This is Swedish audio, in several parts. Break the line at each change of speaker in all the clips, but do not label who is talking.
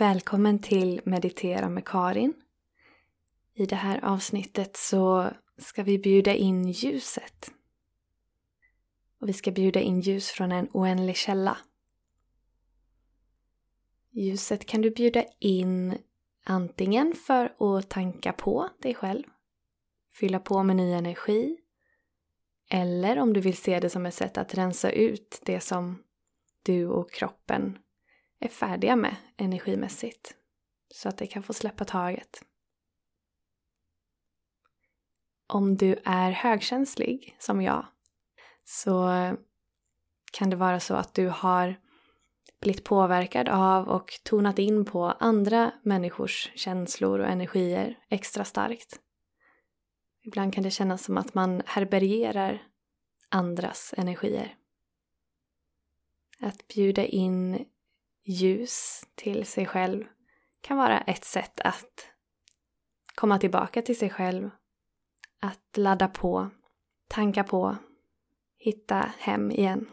Välkommen till Meditera med Karin. I det här avsnittet så ska vi bjuda in ljuset. Och vi ska bjuda in ljus från en oändlig källa. Ljuset kan du bjuda in antingen för att tanka på dig själv, fylla på med ny energi, eller om du vill se det som ett sätt att rensa ut det som du och kroppen är färdiga med energimässigt. Så att det kan få släppa taget. Om du är högkänslig, som jag, så kan det vara så att du har blivit påverkad av och tonat in på andra människors känslor och energier extra starkt. Ibland kan det kännas som att man herbergerar andras energier. Att bjuda in ljus till sig själv kan vara ett sätt att komma tillbaka till sig själv. Att ladda på, tanka på, hitta hem igen.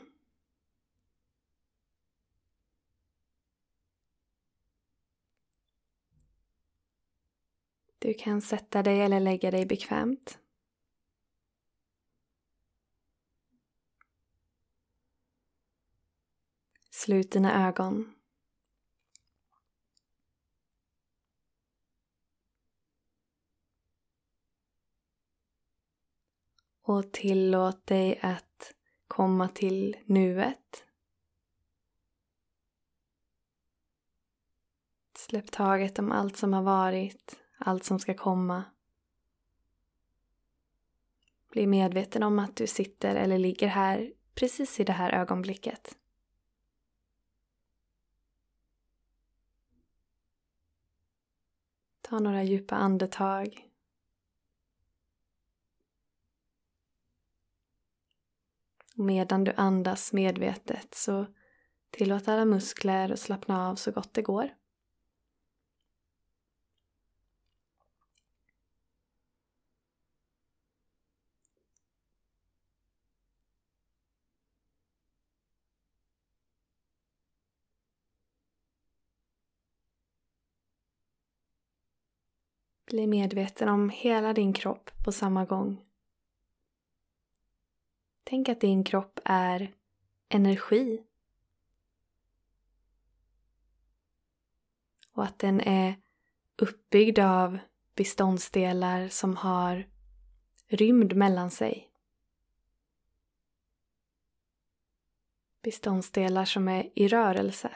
Du kan sätta dig eller lägga dig bekvämt. Slut dina ögon. Och tillåt dig att komma till nuet. Släpp taget om allt som har varit, allt som ska komma. Bli medveten om att du sitter eller ligger här precis i det här ögonblicket. Ta några djupa andetag. Medan du andas medvetet så tillåt alla muskler att slappna av så gott det går. Bli medveten om hela din kropp på samma gång. Tänk att din kropp är energi. Och att den är uppbyggd av beståndsdelar som har rymd mellan sig. Beståndsdelar som är i rörelse.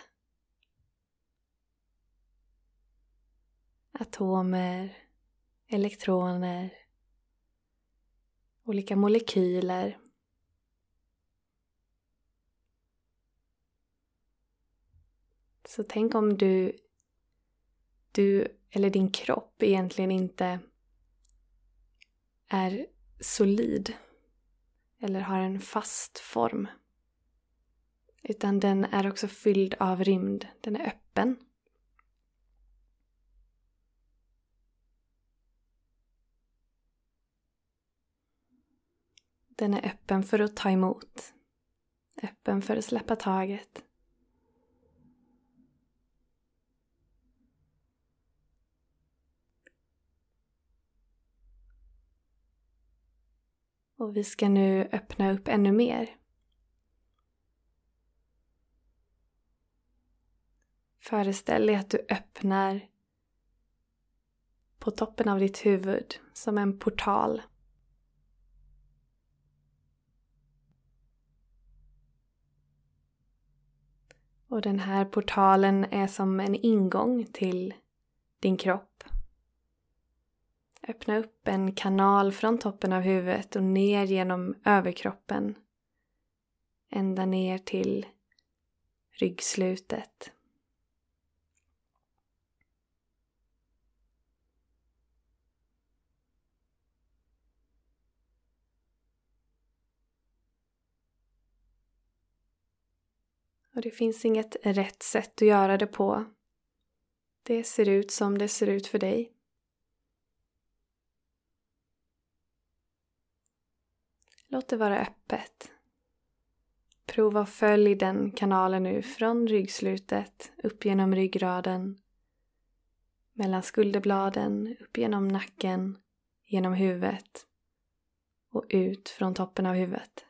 Atomer, elektroner, olika molekyler Så tänk om du, du eller din kropp egentligen inte är solid eller har en fast form. Utan den är också fylld av rymd. Den är öppen. Den är öppen för att ta emot. Öppen för att släppa taget. Och vi ska nu öppna upp ännu mer. Föreställ dig att du öppnar på toppen av ditt huvud som en portal. Och den här portalen är som en ingång till din kropp. Öppna upp en kanal från toppen av huvudet och ner genom överkroppen. Ända ner till ryggslutet. Och det finns inget rätt sätt att göra det på. Det ser ut som det ser ut för dig. Låt det vara öppet. Prova att följ den kanalen nu från ryggslutet upp genom ryggraden, mellan skulderbladen, upp genom nacken, genom huvudet och ut från toppen av huvudet.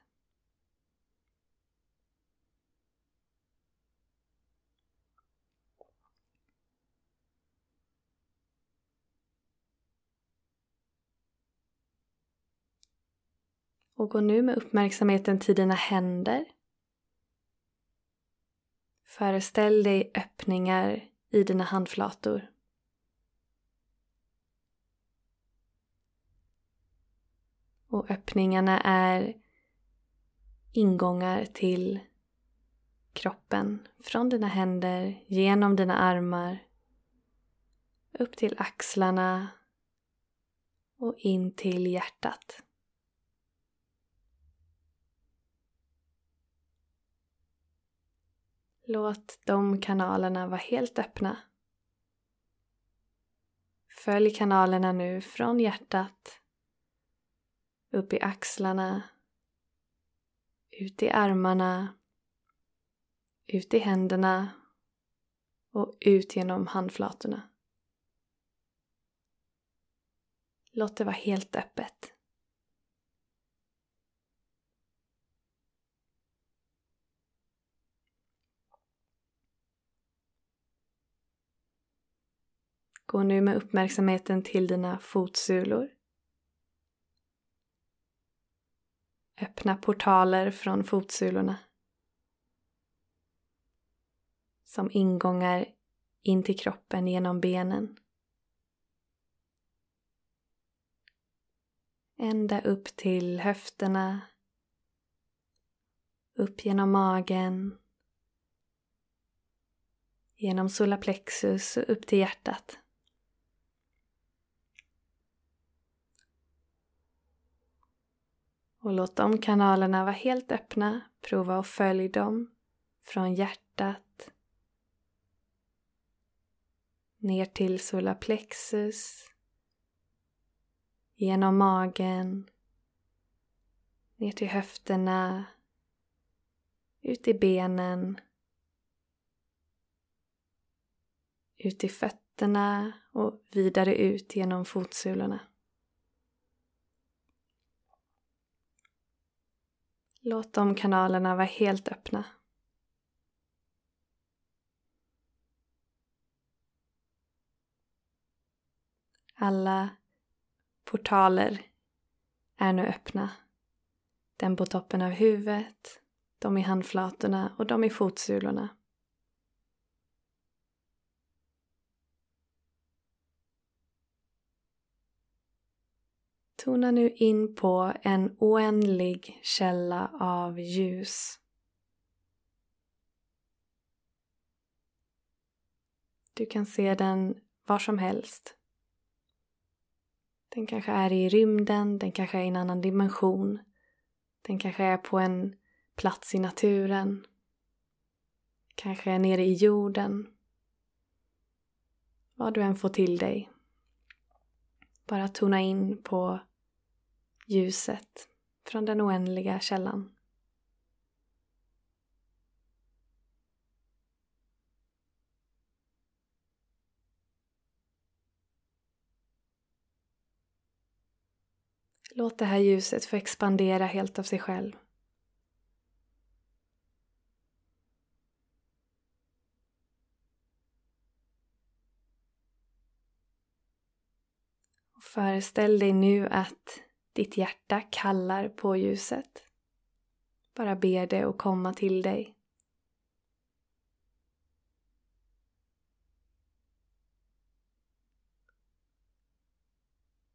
Och gå nu med uppmärksamheten till dina händer. Föreställ dig öppningar i dina handflator. Och öppningarna är ingångar till kroppen. Från dina händer, genom dina armar, upp till axlarna och in till hjärtat. Låt de kanalerna vara helt öppna. Följ kanalerna nu från hjärtat, upp i axlarna, ut i armarna, ut i händerna och ut genom handflatorna. Låt det vara helt öppet. Gå nu med uppmärksamheten till dina fotsulor. Öppna portaler från fotsulorna. Som ingångar in till kroppen genom benen. Ända upp till höfterna. Upp genom magen. Genom solarplexus och upp till hjärtat. Och låt de kanalerna vara helt öppna. Prova att följ dem från hjärtat ner till solarplexus genom magen ner till höfterna ut i benen ut i fötterna och vidare ut genom fotsulorna. Låt de kanalerna vara helt öppna. Alla portaler är nu öppna. Den på toppen av huvudet, de i handflatorna och de i fotsulorna. Tona nu in på en oändlig källa av ljus. Du kan se den var som helst. Den kanske är i rymden, den kanske är i en annan dimension. Den kanske är på en plats i naturen. Kanske är nere i jorden. Vad du än får till dig. Bara tona in på ljuset från den oändliga källan. Låt det här ljuset få expandera helt av sig själv. Och föreställ dig nu att ditt hjärta kallar på ljuset. Bara ber det att komma till dig.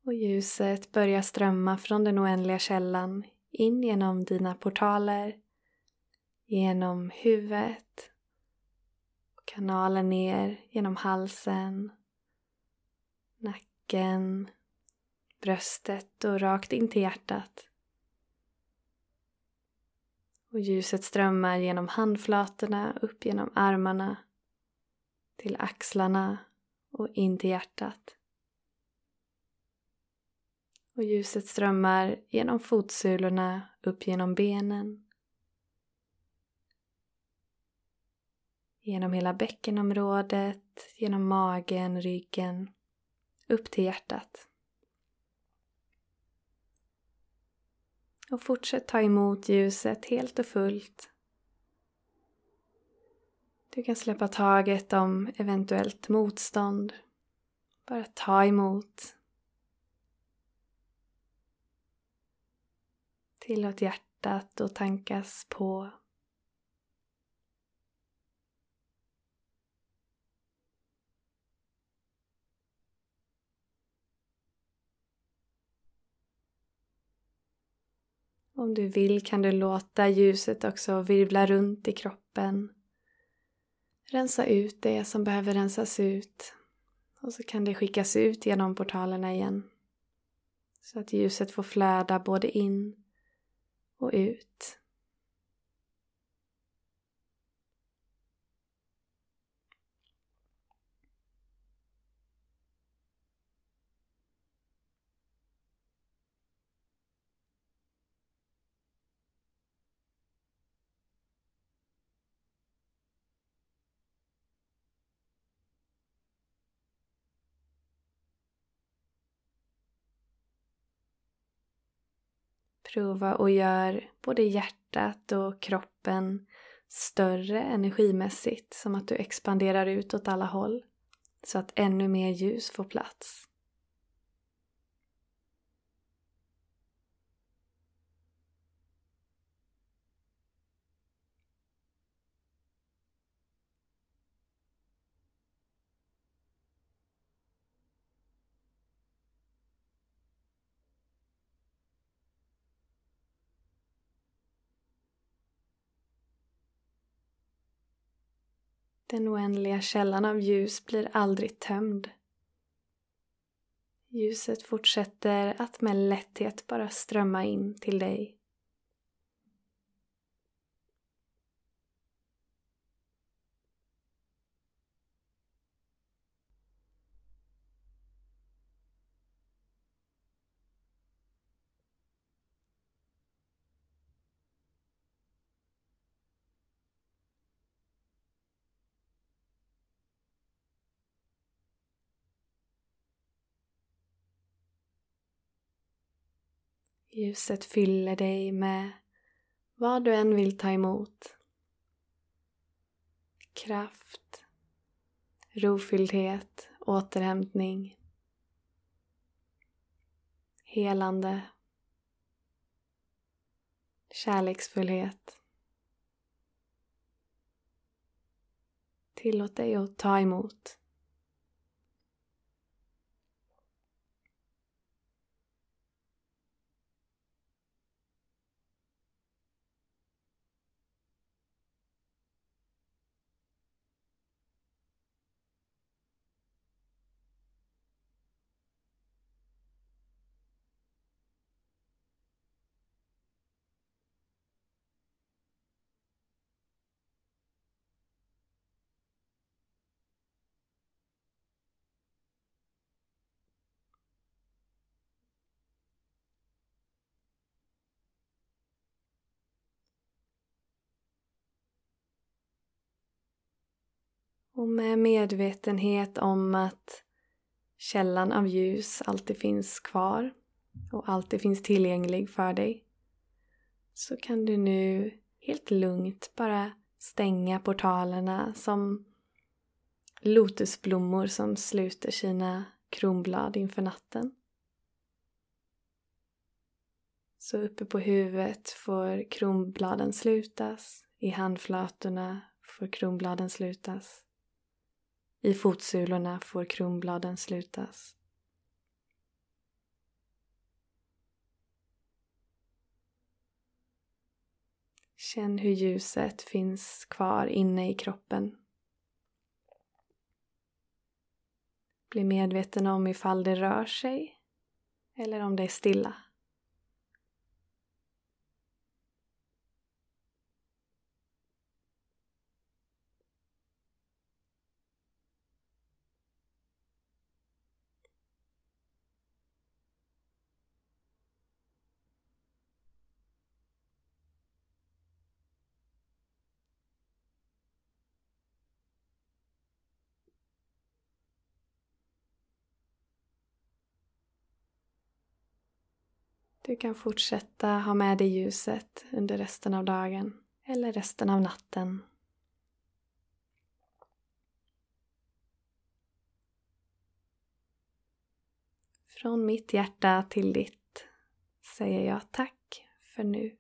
Och ljuset börjar strömma från den oändliga källan in genom dina portaler, genom huvudet, kanalen ner genom halsen, nacken, bröstet och rakt in till hjärtat. Och ljuset strömmar genom handflatorna, upp genom armarna, till axlarna och in till hjärtat. Och ljuset strömmar genom fotsulorna, upp genom benen, Genom hela bäckenområdet, genom magen, ryggen, upp till hjärtat. Och fortsätt ta emot ljuset helt och fullt. Du kan släppa taget om eventuellt motstånd. Bara ta emot. Tillåt hjärtat att tankas på. Om du vill kan du låta ljuset också virvla runt i kroppen. Rensa ut det som behöver rensas ut. Och så kan det skickas ut genom portalerna igen. Så att ljuset får flöda både in och ut. Prova och gör både hjärtat och kroppen större energimässigt, som att du expanderar ut åt alla håll så att ännu mer ljus får plats. Den oändliga källan av ljus blir aldrig tömd. Ljuset fortsätter att med lätthet bara strömma in till dig. Ljuset fyller dig med vad du än vill ta emot. Kraft, rofylldhet, återhämtning, helande, kärleksfullhet. Tillåt dig att ta emot. Och med medvetenhet om att källan av ljus alltid finns kvar och alltid finns tillgänglig för dig så kan du nu helt lugnt bara stänga portalerna som lotusblommor som sluter sina kronblad inför natten. Så uppe på huvudet får kronbladen slutas, i handflatorna får kronbladen slutas. I fotsulorna får kronbladen slutas. Känn hur ljuset finns kvar inne i kroppen. Bli medveten om ifall det rör sig eller om det är stilla. Du kan fortsätta ha med dig ljuset under resten av dagen eller resten av natten. Från mitt hjärta till ditt säger jag tack för nu.